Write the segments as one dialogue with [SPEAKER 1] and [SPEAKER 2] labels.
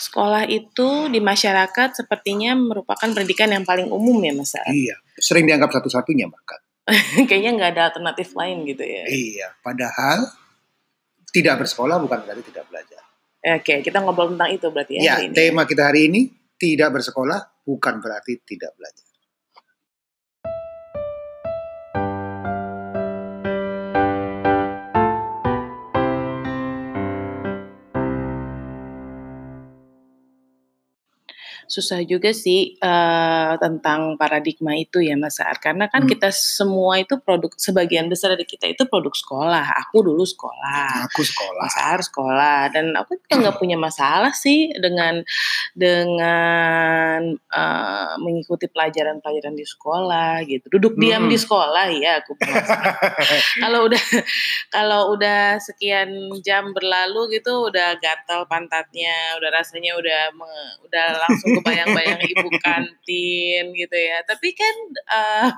[SPEAKER 1] sekolah itu di masyarakat sepertinya merupakan pendidikan yang paling umum ya Mas.
[SPEAKER 2] Iya, sering dianggap satu-satunya bahkan.
[SPEAKER 1] Kayaknya nggak ada alternatif lain gitu ya.
[SPEAKER 2] Iya, padahal tidak bersekolah bukan berarti tidak belajar.
[SPEAKER 1] Oke, kita ngobrol tentang itu berarti ya.
[SPEAKER 2] Ya,
[SPEAKER 1] hari ini.
[SPEAKER 2] tema kita hari ini tidak bersekolah bukan berarti tidak belajar.
[SPEAKER 1] Susah juga sih uh, tentang paradigma itu ya Mas Saar. Karena kan
[SPEAKER 2] Hmm.
[SPEAKER 1] kita semua itu produk sebagian besar dari kita itu produk sekolah. Aku dulu sekolah.
[SPEAKER 2] Aku sekolah.
[SPEAKER 1] Mas Saar sekolah dan aku juga nggak punya masalah sih dengan dengan uh, mengikuti pelajaran-pelajaran di sekolah gitu. Duduk diam
[SPEAKER 2] Hmm.
[SPEAKER 1] di sekolah ya aku kalau udah kalau udah sekian jam berlalu gitu udah gatal pantatnya, udah rasanya udah me- udah langsung kebayang-bayang ibu kantin gitu ya. Tapi kan eh,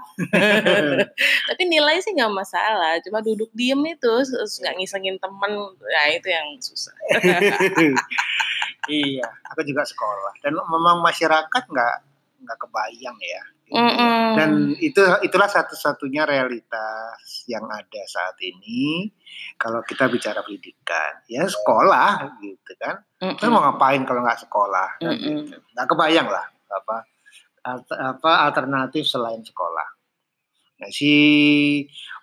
[SPEAKER 1] tapi nilai sih nggak masalah, cuma duduk diem itu nggak ngisengin temen, ya itu yang susah.
[SPEAKER 2] iya, aku juga sekolah dan memang masyarakat nggak nggak kebayang ya. gitu.
[SPEAKER 1] Mm-mm.
[SPEAKER 2] Dan itu itulah satu-satunya realitas yang ada saat ini kalau kita bicara pendidikan. Ya sekolah gitu kan.
[SPEAKER 1] Mm-mm.
[SPEAKER 2] Kita mau ngapain kalau nggak sekolah? Kan
[SPEAKER 1] Mm-mm.
[SPEAKER 2] gitu. Nggak kebayang lah apa apa alternatif selain sekolah. Nah, si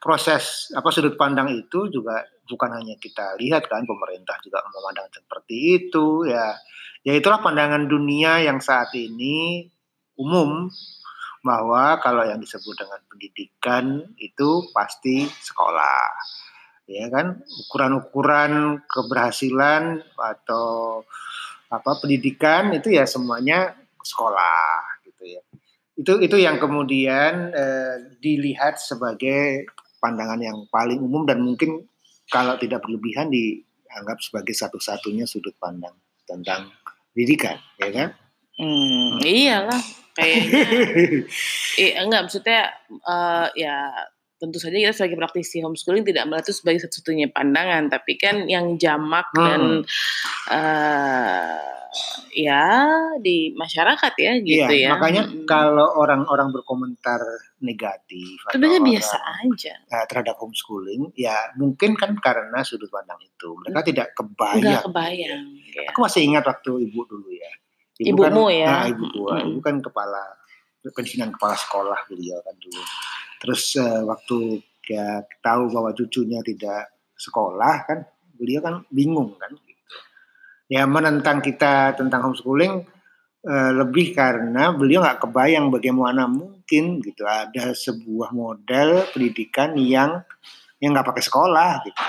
[SPEAKER 2] proses apa sudut pandang itu juga bukan hanya kita lihat kan pemerintah juga memandang seperti itu ya. Ya itulah pandangan dunia yang saat ini umum bahwa kalau yang disebut dengan pendidikan itu pasti sekolah. Ya kan ukuran-ukuran keberhasilan atau apa pendidikan itu ya semuanya sekolah gitu ya. Itu itu yang kemudian eh, dilihat sebagai pandangan yang paling umum dan mungkin kalau tidak berlebihan dianggap sebagai satu-satunya sudut pandang tentang pendidikan, ya kan?
[SPEAKER 1] Hmm, iyalah kayaknya. Eh, enggak maksudnya eh, ya tentu saja kita sebagai praktisi homeschooling tidak melihat itu sebagai satu-satunya pandangan, tapi kan yang jamak dan eh, ya di masyarakat ya gitu
[SPEAKER 2] Iya,
[SPEAKER 1] ya.
[SPEAKER 2] makanya
[SPEAKER 1] Mm-mm.
[SPEAKER 2] kalau orang-orang berkomentar negatif
[SPEAKER 1] sebenarnya biasa aja,
[SPEAKER 2] eh, terhadap homeschooling, ya mungkin kan karena sudut pandang itu mereka tidak
[SPEAKER 1] nggak
[SPEAKER 2] kebayang.
[SPEAKER 1] kebayang. ya.
[SPEAKER 2] Aku masih ingat waktu ibu dulu ya.
[SPEAKER 1] Ibumu
[SPEAKER 2] kan,
[SPEAKER 1] ya?
[SPEAKER 2] Nah, ibuku,
[SPEAKER 1] Mm-mm.
[SPEAKER 2] ibu kan kepala pensiunan kepala sekolah beliau kan dulu. Terus eh, waktu ya tahu bahwa cucunya tidak sekolah kan, beliau kan bingung kan. Gitu. Ya menentang kita tentang homeschooling eh, lebih karena beliau nggak kebayang bagaimana mungkin gitu ada sebuah model pendidikan yang yang nggak pakai sekolah gitu.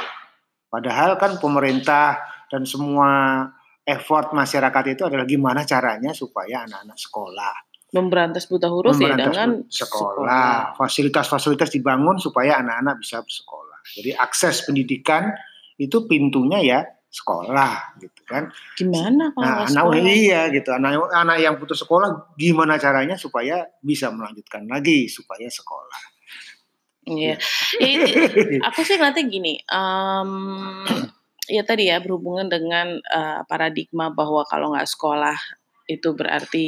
[SPEAKER 2] Padahal kan pemerintah dan semua effort masyarakat itu adalah gimana caranya supaya anak-anak sekolah,
[SPEAKER 1] Memberantas buta huruf ya
[SPEAKER 2] memberantas
[SPEAKER 1] dengan
[SPEAKER 2] sekolah, fasilitas-fasilitas dibangun supaya anak-anak bisa bersekolah. Jadi akses pendidikan itu pintunya ya sekolah gitu kan.
[SPEAKER 1] Gimana kalau
[SPEAKER 2] Nah, anak
[SPEAKER 1] sekolah?
[SPEAKER 2] iya gitu. Anak anak yang putus sekolah gimana caranya supaya bisa melanjutkan lagi supaya sekolah.
[SPEAKER 1] Iya. Ya, aku sih ngeliatnya gini, em, ya tadi ya berhubungan dengan eh, paradigma bahwa kalau nggak sekolah itu berarti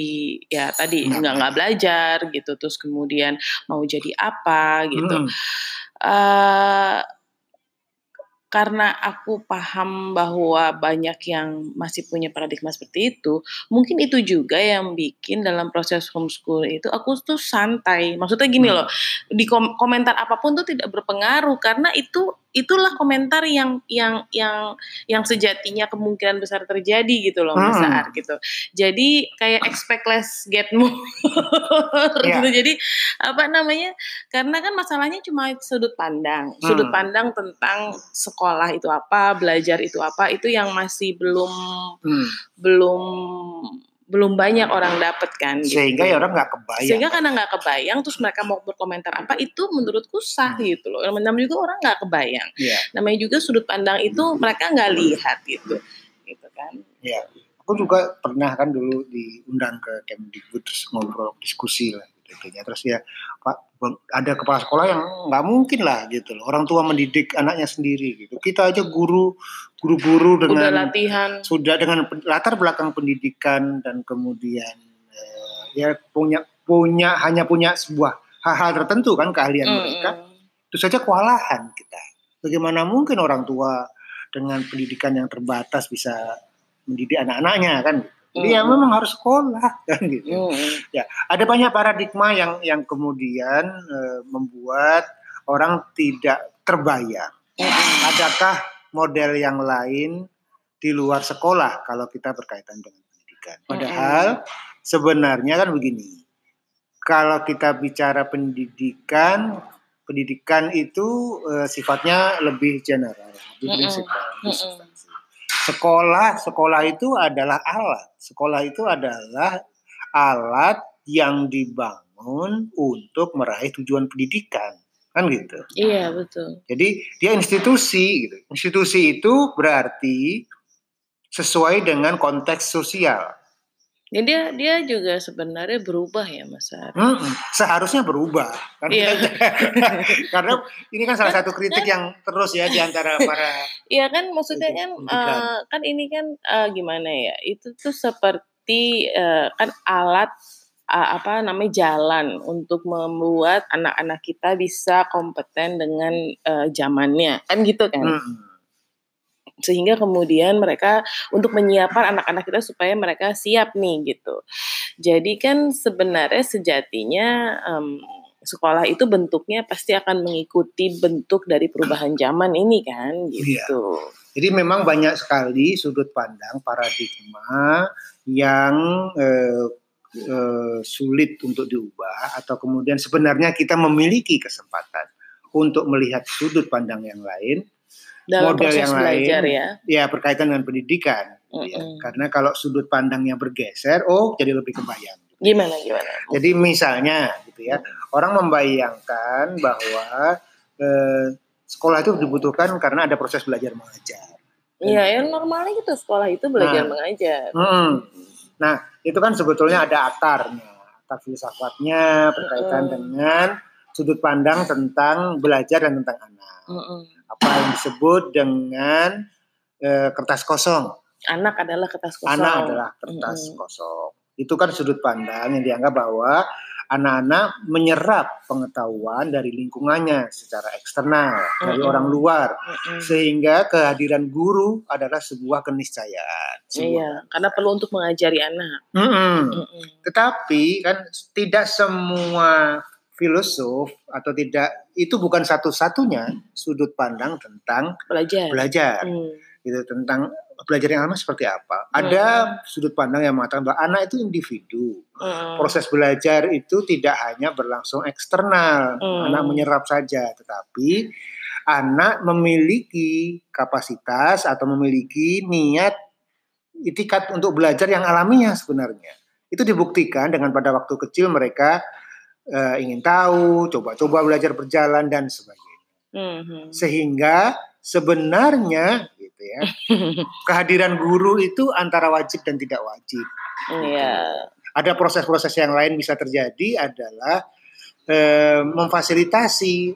[SPEAKER 1] ya tadi
[SPEAKER 2] Nggak
[SPEAKER 1] nggak belajar gitu, terus kemudian mau jadi apa gitu.
[SPEAKER 2] Mm.
[SPEAKER 1] eh karena aku paham bahwa banyak yang masih punya paradigma seperti itu, mungkin itu juga yang bikin dalam proses homeschool itu aku tuh santai. Maksudnya gini
[SPEAKER 2] Hmm.
[SPEAKER 1] loh, di kom- komentar apa pun tuh tidak berpengaruh karena itu itulah komentar yang yang yang yang sejatinya kemungkinan besar terjadi gitu loh
[SPEAKER 2] Hmm.
[SPEAKER 1] Saar gitu. Jadi kayak expect less get more
[SPEAKER 2] Iya.
[SPEAKER 1] gitu. Jadi apa namanya? Karena kan masalahnya cuma sudut pandang. Sudut
[SPEAKER 2] Hmm.
[SPEAKER 1] pandang tentang sekolah itu apa, belajar itu apa, itu yang masih belum
[SPEAKER 2] Hmm.
[SPEAKER 1] belum belum banyak orang dapat kan gitu.
[SPEAKER 2] Sehingga ya orang nggak kebayang.
[SPEAKER 1] Sehingga karena nggak kebayang terus mereka mau berkomentar apa itu menurutku sah
[SPEAKER 2] Hmm.
[SPEAKER 1] gitu loh. Namanya juga orang nggak kebayang.
[SPEAKER 2] Iya.
[SPEAKER 1] Namanya juga sudut pandang itu mereka nggak lihat gitu. Gitu kan.
[SPEAKER 2] Iya. Aku juga pernah kan dulu diundang ke Kemdikbud terus ngobrol diskusi lah gitu gitu. Terus ya Pak ada kepala sekolah yang nggak mungkin lah gitu loh. Orang tua mendidik anaknya sendiri gitu. Kita aja guru guru-guru dengan
[SPEAKER 1] Udah latihan.
[SPEAKER 2] sudah dengan latar belakang pendidikan dan kemudian eh, ya punya punya hanya punya sebuah hal-hal tertentu kan keahlian mereka
[SPEAKER 1] Mm-mm.
[SPEAKER 2] itu saja kewalahan kita. Bagaimana mungkin orang tua dengan pendidikan yang terbatas bisa mendidik anak-anaknya kan? Jadi ya
[SPEAKER 1] Mm.
[SPEAKER 2] memang harus sekolah kan gitu.
[SPEAKER 1] Mm-mm.
[SPEAKER 2] Ada banyak paradigma yang yang kemudian eh, membuat orang tidak terbayang.
[SPEAKER 1] Mm-mm.
[SPEAKER 2] Adakah model yang lain di luar sekolah kalau kita berkaitan dengan pendidikan? Padahal sebenarnya kan begini. Kalau kita bicara pendidikan, pendidikan itu eh, sifatnya lebih general, lebih
[SPEAKER 1] Mm-mm.
[SPEAKER 2] prinsipal, substansi. Sekolah, sekolah itu adalah alat. Sekolah itu adalah alat yang dibangun untuk meraih tujuan pendidikan, kan gitu.
[SPEAKER 1] Iya betul.
[SPEAKER 2] Jadi dia institusi gitu. Institusi itu berarti sesuai dengan konteks sosial.
[SPEAKER 1] Jadi dia dia juga sebenarnya berubah ya Mas Ar.
[SPEAKER 2] Mm-mm. Seharusnya berubah. Kan
[SPEAKER 1] Iya.
[SPEAKER 2] kita- karena ini kan salah satu kritik yang terus ya di antara para
[SPEAKER 1] Iya kan maksudnya kan eh, kan ini kan eh, gimana ya? Itu tuh seperti eh, kan alat eh, apa namanya jalan untuk membuat anak-anak kita bisa kompeten dengan eh, zamannya kan gitu kan.
[SPEAKER 2] Mm-mm.
[SPEAKER 1] Sehingga kemudian mereka untuk menyiapkan anak-anak kita supaya mereka siap nih gitu. Jadi kan sebenarnya sejatinya em, sekolah itu bentuknya pasti akan mengikuti bentuk dari perubahan zaman ini kan gitu.
[SPEAKER 2] Jadi memang banyak sekali sudut pandang paradigma yang eh, eh, sulit untuk diubah atau kemudian sebenarnya kita memiliki kesempatan untuk melihat sudut pandang yang lain
[SPEAKER 1] Dalam
[SPEAKER 2] Model
[SPEAKER 1] proses
[SPEAKER 2] yang
[SPEAKER 1] belajar
[SPEAKER 2] lain,
[SPEAKER 1] ya.
[SPEAKER 2] ya berkaitan dengan pendidikan ya.
[SPEAKER 1] Mm-mm.
[SPEAKER 2] karena kalau sudut pandangnya bergeser oh jadi lebih kebayang
[SPEAKER 1] Gimana gimana?
[SPEAKER 2] jadi misalnya gitu ya orang membayangkan bahwa eh, sekolah itu dibutuhkan karena ada proses belajar mengajar
[SPEAKER 1] Iya, yang normalnya gitu sekolah itu belajar
[SPEAKER 2] Nah.
[SPEAKER 1] mengajar.
[SPEAKER 2] Hmm. Nah, itu kan sebetulnya ada akarnya, akar filsafatnya berkaitan
[SPEAKER 1] Mm-mm.
[SPEAKER 2] dengan sudut pandang tentang belajar dan tentang anak.
[SPEAKER 1] Mm-mm.
[SPEAKER 2] Apa yang disebut dengan eh, kertas kosong.
[SPEAKER 1] Anak adalah kertas kosong.
[SPEAKER 2] Anak adalah kertas
[SPEAKER 1] Mm-mm.
[SPEAKER 2] kosong. Itu kan sudut pandang yang dianggap bahwa anak-anak menyerap pengetahuan dari lingkungannya secara eksternal, dari
[SPEAKER 1] Mm-mm.
[SPEAKER 2] orang luar.
[SPEAKER 1] Mm-mm.
[SPEAKER 2] Sehingga kehadiran guru adalah sebuah keniscayaan. sebuah
[SPEAKER 1] Iya, karena perlu untuk mengajari anak.
[SPEAKER 2] Mm-mm.
[SPEAKER 1] Mm-mm.
[SPEAKER 2] Tetapi kan tidak semua filosof atau tidak itu bukan satu-satunya sudut pandang tentang
[SPEAKER 1] Belajar.
[SPEAKER 2] belajar
[SPEAKER 1] Hmm.
[SPEAKER 2] gitu tentang belajar yang lama seperti apa. Ada sudut pandang yang mengatakan bahwa anak itu individu.
[SPEAKER 1] Mm.
[SPEAKER 2] Proses belajar itu tidak hanya berlangsung eksternal,
[SPEAKER 1] Hmm.
[SPEAKER 2] anak menyerap saja, tetapi anak memiliki kapasitas atau memiliki niat itikat untuk belajar yang alamiah sebenarnya. Itu dibuktikan dengan pada waktu kecil mereka eh, ingin tahu, coba-coba belajar berjalan dan sebagainya.
[SPEAKER 1] Mhm.
[SPEAKER 2] Sehingga sebenarnya gitu ya, kehadiran guru itu antara wajib dan tidak wajib.
[SPEAKER 1] Iya.
[SPEAKER 2] Ada proses-proses yang lain bisa terjadi adalah eh, memfasilitasi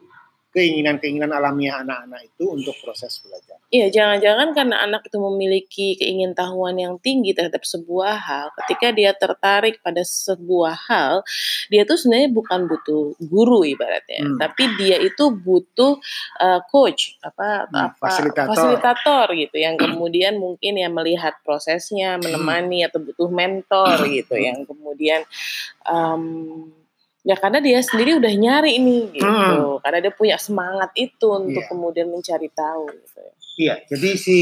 [SPEAKER 2] keinginan-keinginan alamiah anak-anak itu untuk proses belajar.
[SPEAKER 1] Iya, jangan-jangan karena anak itu memiliki keingintahuan yang tinggi terhadap sebuah hal, ketika dia tertarik pada sebuah hal, dia tuh sebenarnya bukan butuh guru ibaratnya,
[SPEAKER 2] Hmm.
[SPEAKER 1] tapi dia itu butuh uh, coach, apa
[SPEAKER 2] Hmm,
[SPEAKER 1] apa
[SPEAKER 2] fasilitator.
[SPEAKER 1] fasilitator gitu yang kemudian mungkin ya melihat prosesnya, menemani atau butuh mentor gitu yang kemudian um, ya karena dia sendiri udah nyari nih gitu,
[SPEAKER 2] Hmm.
[SPEAKER 1] karena dia punya semangat itu untuk
[SPEAKER 2] Iya.
[SPEAKER 1] kemudian mencari tahu gitu ya.
[SPEAKER 2] Iya, jadi si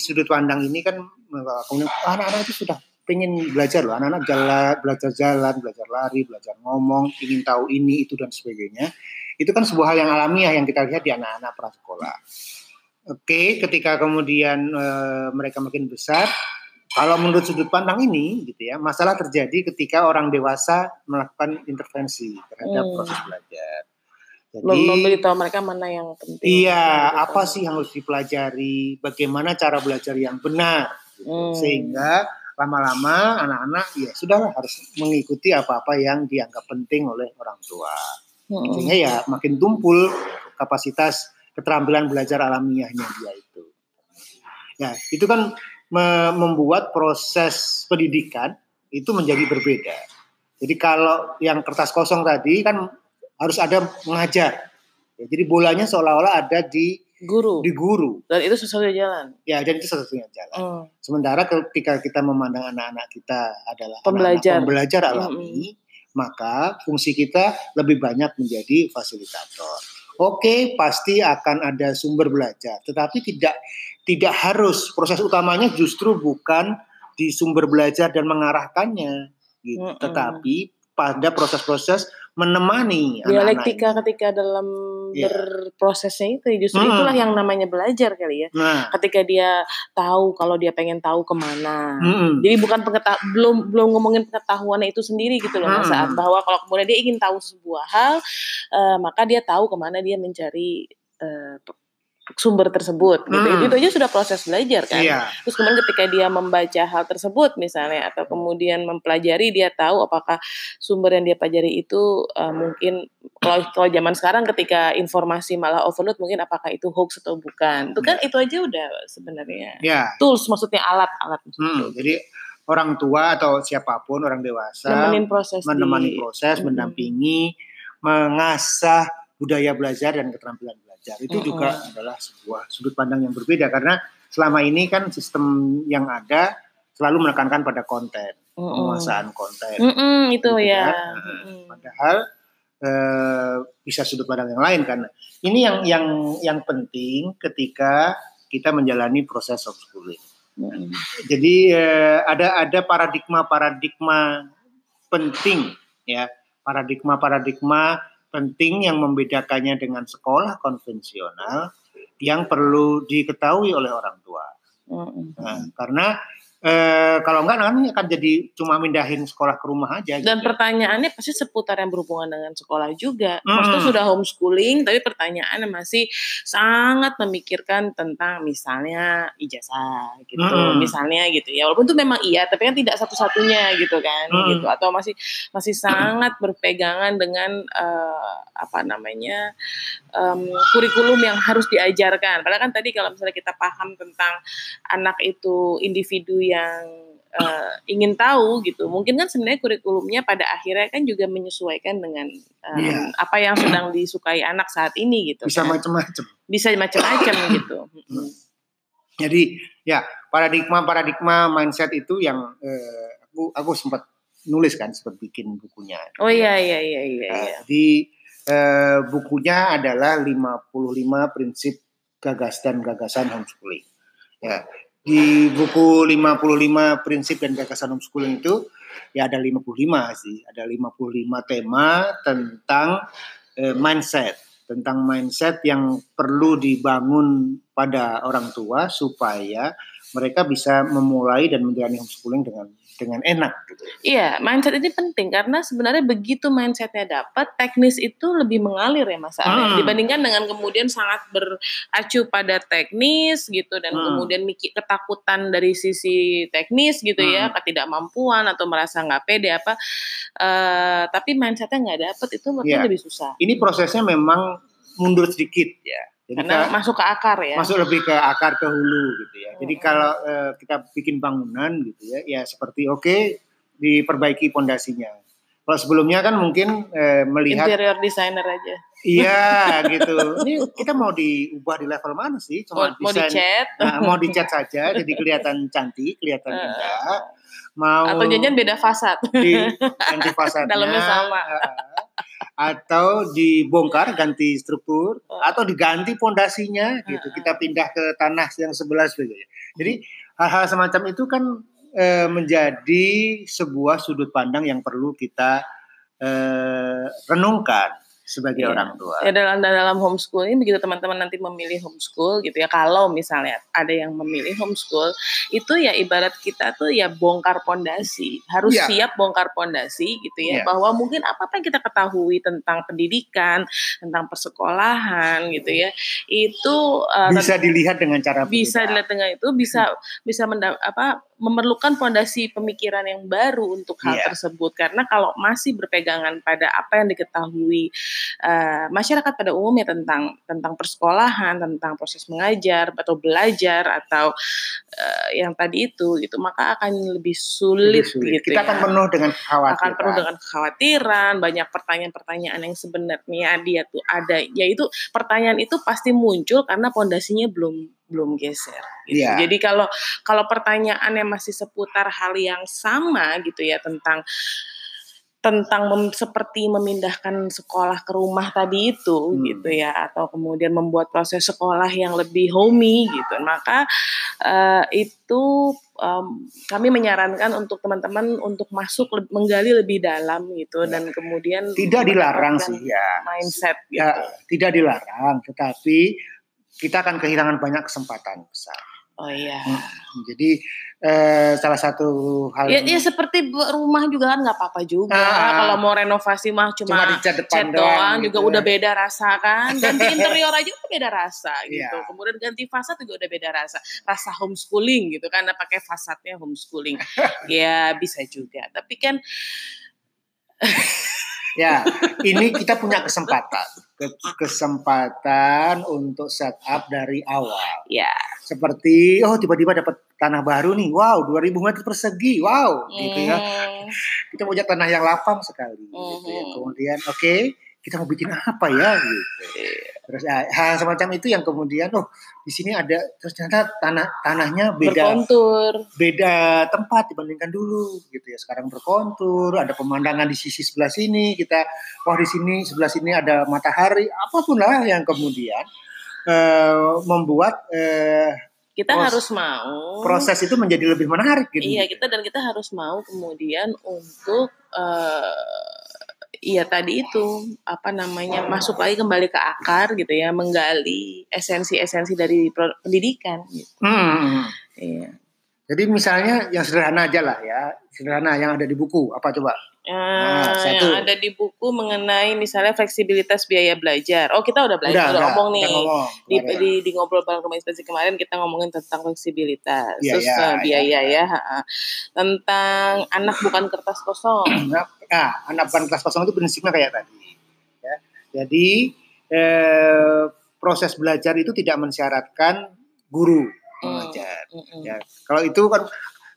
[SPEAKER 2] sudut pandang ini kan eh, kemudian anak-anak itu sudah pengen belajar loh, anak-anak jalan, belajar jalan, belajar lari, belajar ngomong, ingin tahu ini itu dan sebagainya. Itu kan sebuah hal yang alamiah yang kita lihat di anak-anak prasekolah. Oke, ketika kemudian eh, mereka makin besar, kalau menurut sudut pandang ini, gitu ya, masalah terjadi ketika orang dewasa melakukan intervensi terhadap
[SPEAKER 1] Hmm.
[SPEAKER 2] proses belajar.
[SPEAKER 1] Mem- memberitahu mereka mana yang penting.
[SPEAKER 2] Iya,
[SPEAKER 1] Gitu.
[SPEAKER 2] apa sih yang harus dipelajari? Bagaimana cara belajar yang benar? gitu.
[SPEAKER 1] Hmm.
[SPEAKER 2] Sehingga lama-lama anak-anak ya sudahlah harus mengikuti apa-apa yang dianggap penting oleh orang tua. Hmm. Sehingga ya makin tumpul kapasitas keterampilan belajar alamiahnya dia itu. Ya, itu kan membuat proses pendidikan itu menjadi berbeda. Jadi kalau yang kertas kosong tadi kan harus ada mengajar. Ya, jadi bolanya seolah-olah ada di
[SPEAKER 1] guru.
[SPEAKER 2] Di guru.
[SPEAKER 1] Dan itu sesuatu jalan.
[SPEAKER 2] Ya, dan itu satu-satunya jalan. Hmm. Sementara ketika kita memandang anak-anak kita adalah
[SPEAKER 1] pembelajar,
[SPEAKER 2] anak -anak pembelajar alami, hmm. maka fungsi kita lebih banyak menjadi fasilitator. Oke, pasti akan ada sumber belajar, tetapi tidak tidak harus proses utamanya justru bukan di sumber belajar dan mengarahkannya gitu. Hmm. Tetapi pada proses-proses menemani
[SPEAKER 1] dialektika anak-anak ketika dalam yeah. berprosesnya itu justru hmm. itulah yang namanya belajar kali ya nah. ketika dia tahu kalau dia pengen tahu ke mana hmm. jadi bukan pengetahuan belum belum ngomongin pengetahuannya itu sendiri gitu loh hmm. saat bahwa kalau kemudian dia ingin tahu sebuah hal uh, maka dia tahu ke mana dia mencari uh, sumber tersebut gitu. Hmm. Itu aja sudah proses belajar kan. Iya. Terus kemudian ketika dia membaca hal tersebut misalnya atau kemudian mempelajari dia tahu apakah sumber yang dia pelajari itu uh, mungkin kalau kalau zaman sekarang ketika informasi malah overload mungkin apakah itu hoax atau bukan. Itu kan ya. itu aja udah sebenarnya ya. tools maksudnya alat-alat
[SPEAKER 2] hmm, Jadi orang tua atau siapa pun orang dewasa menemani proses menemani di, proses, hmm. mendampingi, mengasah budaya belajar dan keterampilan belajar. Itu juga adalah sebuah sudut pandang yang berbeda karena selama ini kan sistem yang ada selalu menekankan pada konten, penguasaan konten.
[SPEAKER 1] Mm -mm, itu gitu ya. Kan?
[SPEAKER 2] Nah, padahal eh, bisa sudut pandang yang lain karena ini yang yang yang penting ketika kita menjalani proses homeschooling. Mm. Jadi eh, ada ada paradigma paradigma penting ya paradigma paradigma penting yang membedakannya dengan sekolah konvensional yang perlu diketahui oleh orang tua. Nah, karena Eh, kalau enggak nanti akan jadi cuma mindahin sekolah ke rumah aja.
[SPEAKER 1] Dan gitu. pertanyaannya pasti seputar yang berhubungan dengan sekolah juga. Hmm. Maksudnya sudah homeschooling, tapi pertanyaannya masih sangat memikirkan tentang misalnya ijazah gitu, hmm. misalnya gitu ya. Walaupun itu memang iya, tapi kan tidak satu-satunya gitu kan, hmm. gitu. Atau masih masih sangat berpegangan dengan uh, apa namanya um, kurikulum yang harus diajarkan. Padahal kan tadi kalau misalnya kita paham tentang anak itu individu yang uh, ingin tahu gitu. Mungkin kan sebenarnya kurikulumnya pada akhirnya kan juga menyesuaikan dengan uh, yeah. apa yang sedang disukai anak saat ini gitu.
[SPEAKER 2] Bisa kan. macam-macam.
[SPEAKER 1] Bisa macam-macam gitu.
[SPEAKER 2] Jadi ya paradigma paradigma mindset itu yang uh, aku aku sempat nulis kan sempat bikin bukunya.
[SPEAKER 1] Oh iya iya iya iya. Uh,
[SPEAKER 2] iya. Di uh, bukunya adalah 55 prinsip gagas dan gagasan homeschooling. Ya, di buku 55 prinsip dan gagasan homeschooling itu ya ada 55 sih, ada 55 tema tentang eh, mindset, tentang mindset yang perlu dibangun pada orang tua supaya mereka bisa memulai dan menjalani homeschooling dengan dengan enak. Gitu.
[SPEAKER 1] Iya, mindset ini penting karena sebenarnya begitu mindsetnya dapat, teknis itu lebih mengalir ya Mas hmm. dibandingkan dengan kemudian sangat beracu pada teknis gitu dan hmm. kemudian mikir ketakutan dari sisi teknis gitu ya, hmm. ya, ketidakmampuan atau merasa nggak pede apa, uh, tapi mindsetnya nggak dapat itu ya. lebih susah.
[SPEAKER 2] Ini prosesnya memang mundur sedikit ya
[SPEAKER 1] jadi Karena masuk ke akar ya.
[SPEAKER 2] Masuk lebih ke akar ke hulu gitu ya. Jadi hmm. kalau uh, kita bikin bangunan gitu ya, ya seperti oke okay, diperbaiki pondasinya. Kalau sebelumnya kan mungkin uh, melihat
[SPEAKER 1] interior designer aja.
[SPEAKER 2] Iya gitu. Ini kita mau diubah di level mana sih?
[SPEAKER 1] Cuma mau, desain, mau dicat,
[SPEAKER 2] nah, mau dicat saja, jadi kelihatan cantik, kelihatan indah. Mau
[SPEAKER 1] atau janjian beda fasad.
[SPEAKER 2] Di ganti fasadnya.
[SPEAKER 1] Dalamnya sama.
[SPEAKER 2] Uh, atau dibongkar ganti struktur oh. atau diganti pondasinya gitu. Kita pindah ke tanah yang sebelah sebagainya. Jadi hal-hal semacam itu kan e, menjadi sebuah sudut pandang yang perlu kita e, renungkan sebagai
[SPEAKER 1] Iya.
[SPEAKER 2] orang tua.
[SPEAKER 1] Ya dalam dalam homeschool ini begitu teman-teman nanti memilih homeschool gitu ya. Kalau misalnya ada yang memilih homeschool, itu ya ibarat kita tuh ya bongkar pondasi. Harus
[SPEAKER 2] Iya.
[SPEAKER 1] siap bongkar pondasi gitu ya.
[SPEAKER 2] Iya.
[SPEAKER 1] Bahwa mungkin apa-apa yang kita ketahui tentang pendidikan, tentang persekolahan gitu ya. Itu uh,
[SPEAKER 2] Bisa dilihat dengan cara
[SPEAKER 1] bisa dilihat dengan itu bisa bisa menda- apa memerlukan pondasi pemikiran yang baru untuk hal
[SPEAKER 2] Iya.
[SPEAKER 1] tersebut karena kalau masih berpegangan pada apa yang diketahui eh, masyarakat pada umumnya tentang tentang persekolahan tentang proses mengajar atau belajar atau eh, yang tadi itu gitu maka akan lebih sulit,
[SPEAKER 2] Lebih sulit.
[SPEAKER 1] gitu
[SPEAKER 2] Kita
[SPEAKER 1] ya
[SPEAKER 2] akan penuh dengan kekhawatiran.
[SPEAKER 1] akan penuh dengan kekhawatiran, banyak pertanyaan-pertanyaan yang sebenarnya dia tuh ada, yaitu pertanyaan itu pasti muncul karena pondasinya belum belum geser. Gitu.
[SPEAKER 2] Iya.
[SPEAKER 1] Jadi kalau kalau pertanyaannya masih seputar hal yang sama gitu ya tentang tentang mem- seperti memindahkan sekolah ke rumah tadi itu
[SPEAKER 2] Hmm.
[SPEAKER 1] gitu ya atau kemudian membuat proses sekolah yang lebih homey gitu maka eh, itu em, kami menyarankan untuk teman-teman untuk masuk le- menggali lebih dalam gitu
[SPEAKER 2] Ya.
[SPEAKER 1] dan kemudian
[SPEAKER 2] Tidak dilarang sih ya.
[SPEAKER 1] mindset gitu
[SPEAKER 2] Ya, tidak dilarang, tetapi kita akan kehilangan banyak kesempatan besar.
[SPEAKER 1] Oh iya.
[SPEAKER 2] Jadi eh, salah satu hal
[SPEAKER 1] ya, ya seperti rumah juga kan nggak apa-apa juga.
[SPEAKER 2] Ah.
[SPEAKER 1] kalau mau renovasi mah
[SPEAKER 2] cuma
[SPEAKER 1] cuma
[SPEAKER 2] dicat depan
[SPEAKER 1] cat doang
[SPEAKER 2] gitu
[SPEAKER 1] juga
[SPEAKER 2] ya.
[SPEAKER 1] udah beda rasa kan. Ganti interior aja udah beda rasa gitu.
[SPEAKER 2] Iya.
[SPEAKER 1] kemudian ganti fasad juga udah beda rasa. Rasa homeschooling gitu karena pakai fasadnya homeschooling. Ya bisa juga. Tapi kan
[SPEAKER 2] Ya, ini kita punya kesempatan, Ke- kesempatan untuk setup dari awal.
[SPEAKER 1] ya
[SPEAKER 2] Seperti oh tiba-tiba dapat tanah baru nih, wow 2000 meter persegi, wow gitu ya.
[SPEAKER 1] hmm,
[SPEAKER 2] Kita punya tanah yang lapang sekali, gitu ya.
[SPEAKER 1] Mhm.
[SPEAKER 2] Kemudian oke kita mau bikin apa ya gitu. Terus ah, hal semacam itu yang kemudian oh di sini ada terus ternyata tanah tanahnya beda
[SPEAKER 1] berkontur
[SPEAKER 2] beda tempat dibandingkan dulu gitu ya sekarang berkontur ada pemandangan di sisi sebelah sini kita wah di sini sebelah sini ada matahari apa pun lah yang kemudian eh, membuat eh,
[SPEAKER 1] kita
[SPEAKER 2] Pros-
[SPEAKER 1] harus mau
[SPEAKER 2] proses itu menjadi lebih menarik gitu
[SPEAKER 1] Iya kita dan kita harus mau kemudian untuk eh Iya tadi itu apa namanya masuk lagi kembali ke akar gitu ya menggali esensi-esensi dari pendidikan gitu.
[SPEAKER 2] Hmm.
[SPEAKER 1] Iya.
[SPEAKER 2] jadi misalnya yang sederhana aja lah ya sederhana yang ada di buku apa coba
[SPEAKER 1] Ah,
[SPEAKER 2] satu.
[SPEAKER 1] yang ada di buku mengenai misalnya fleksibilitas biaya belajar. Oh kita udah belajar, udah, ngomong nih.
[SPEAKER 2] udah ngomong
[SPEAKER 1] Di, di, di ngobrol bareng inspirasi kemarin kita ngomongin tentang fleksibilitas,
[SPEAKER 2] Biaya,
[SPEAKER 1] terus eh, biaya
[SPEAKER 2] ya.
[SPEAKER 1] ya, ha-ha. tentang anak bukan kertas kosong.
[SPEAKER 2] Nah, anak bukan kelas kosong itu prinsipnya kayak tadi. Ya. Jadi eh, proses belajar itu tidak mensyaratkan guru mengajar.
[SPEAKER 1] Mm-mm.
[SPEAKER 2] Ya, kalau itu kan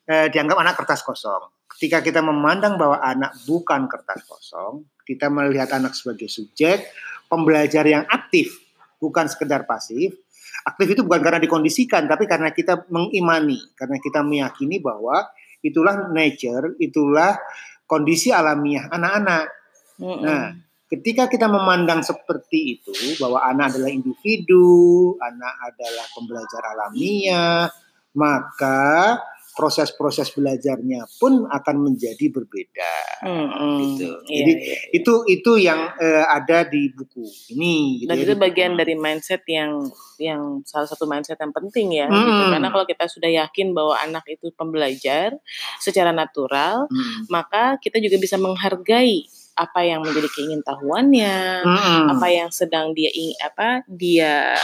[SPEAKER 2] eh, dianggap anak kertas kosong. Ketika kita memandang bahwa anak bukan kertas kosong, kita melihat anak sebagai subjek pembelajar yang aktif, bukan sekedar pasif. Aktif itu bukan karena dikondisikan, tapi karena kita mengimani, karena kita meyakini bahwa itulah nature, itulah kondisi alamiah anak-anak.
[SPEAKER 1] Mm-mm.
[SPEAKER 2] Nah, ketika kita memandang seperti itu bahwa anak adalah individu, anak adalah pembelajar alamiah, maka proses-proses belajarnya pun akan menjadi berbeda.
[SPEAKER 1] Mm-mm.
[SPEAKER 2] gitu.
[SPEAKER 1] Iya,
[SPEAKER 2] Jadi,
[SPEAKER 1] iya.
[SPEAKER 2] Itu itu yang eh, ada di buku ini. gitu
[SPEAKER 1] dan
[SPEAKER 2] ya,
[SPEAKER 1] itu
[SPEAKER 2] di
[SPEAKER 1] bagian dari mindset yang yang salah satu mindset yang penting ya
[SPEAKER 2] Mm.
[SPEAKER 1] gitu. karena kalau kita sudah yakin bahwa anak itu pembelajar secara natural
[SPEAKER 2] Hmm.
[SPEAKER 1] maka kita juga bisa menghargai apa yang menjadi keingintahuannya
[SPEAKER 2] Mm-mm.
[SPEAKER 1] apa yang sedang dia ing apa dia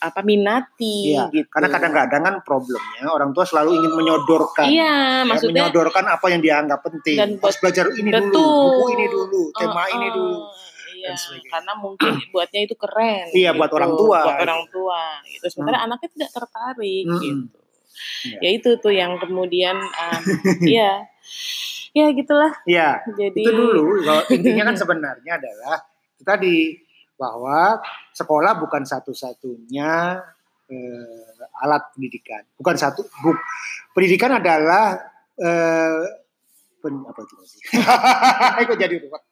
[SPEAKER 1] apa minati
[SPEAKER 2] Iya,
[SPEAKER 1] gitu
[SPEAKER 2] Karena kadang-kadang kan problemnya orang tua selalu ingin menyodorkan.
[SPEAKER 1] iya
[SPEAKER 2] ya,
[SPEAKER 1] maksudnya
[SPEAKER 2] menyodorkan apa yang dia anggap penting.
[SPEAKER 1] Dan
[SPEAKER 2] Harus belajar ini dulu,
[SPEAKER 1] betul.
[SPEAKER 2] buku ini dulu, tema
[SPEAKER 1] Uh-uh,
[SPEAKER 2] ini dulu.
[SPEAKER 1] Iya, karena mungkin buatnya itu keren.
[SPEAKER 2] Iya, buat orang tua.
[SPEAKER 1] Buat orang tua. Gitu. Sementara anaknya tidak tertarik
[SPEAKER 2] Mm-mm.
[SPEAKER 1] gitu.
[SPEAKER 2] Iya.
[SPEAKER 1] Ya itu tuh yang kemudian, um, ya, ya gitulah.
[SPEAKER 2] Iya,
[SPEAKER 1] Jadi
[SPEAKER 2] itu dulu. Kalau intinya kan sebenarnya adalah itu tadi bahwa sekolah bukan satu-satunya eh, alat pendidikan. Bukan satu. Bu, pendidikan adalah eh, pen, apa itu sih? Kok jadi ruwet.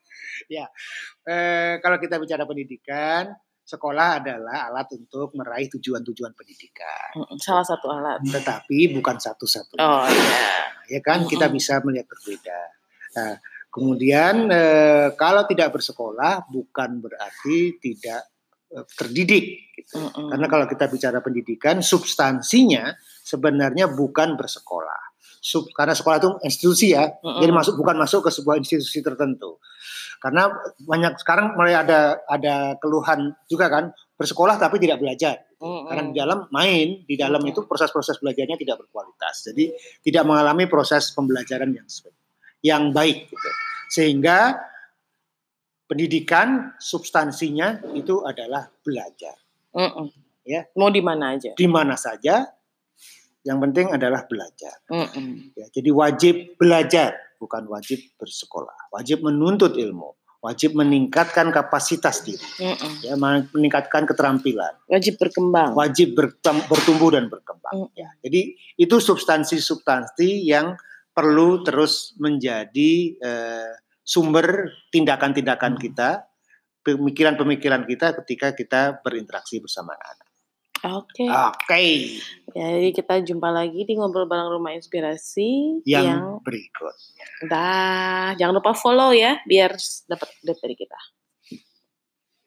[SPEAKER 2] Ya, eh, kalau kita bicara pendidikan, sekolah adalah alat untuk meraih tujuan-tujuan pendidikan.
[SPEAKER 1] Salah satu alat.
[SPEAKER 2] Tetapi bukan satu-satunya.
[SPEAKER 1] Oh iya.
[SPEAKER 2] ya kan kita bisa melihat berbeda. Nah, Kemudian eh, kalau tidak bersekolah bukan berarti tidak eh, terdidik. Gitu. Mm -mm. Karena kalau kita bicara pendidikan, substansinya sebenarnya bukan bersekolah. Sub, karena sekolah itu institusi ya, mm -mm. jadi masuk bukan masuk ke sebuah institusi tertentu. Karena banyak sekarang mulai ada ada keluhan juga kan bersekolah tapi tidak belajar. Mm-hmm. Karena di dalam main, di dalam mm-hmm. itu proses-proses belajarnya tidak berkualitas. Jadi tidak mengalami proses pembelajaran yang yang baik gitu. Sehingga pendidikan substansinya itu adalah belajar.
[SPEAKER 1] Mm-hmm. Ya. Mau di mana aja?
[SPEAKER 2] Di mana saja. Yang penting adalah belajar. Mm-hmm. Ya, jadi wajib belajar, bukan wajib bersekolah. Wajib menuntut ilmu wajib meningkatkan kapasitas diri, mm-hmm. ya meningkatkan keterampilan,
[SPEAKER 1] wajib berkembang,
[SPEAKER 2] wajib bertumbuh dan berkembang. Mm. Ya, jadi itu substansi-substansi yang perlu terus menjadi uh, sumber tindakan-tindakan mm. kita, pemikiran-pemikiran kita ketika kita berinteraksi bersama anak.
[SPEAKER 1] Oke. Okay.
[SPEAKER 2] Oke. Okay.
[SPEAKER 1] Ya, jadi kita jumpa lagi di ngobrol bareng rumah inspirasi
[SPEAKER 2] yang, yang berikutnya.
[SPEAKER 1] Dah, jangan lupa follow ya biar dapat update dari kita.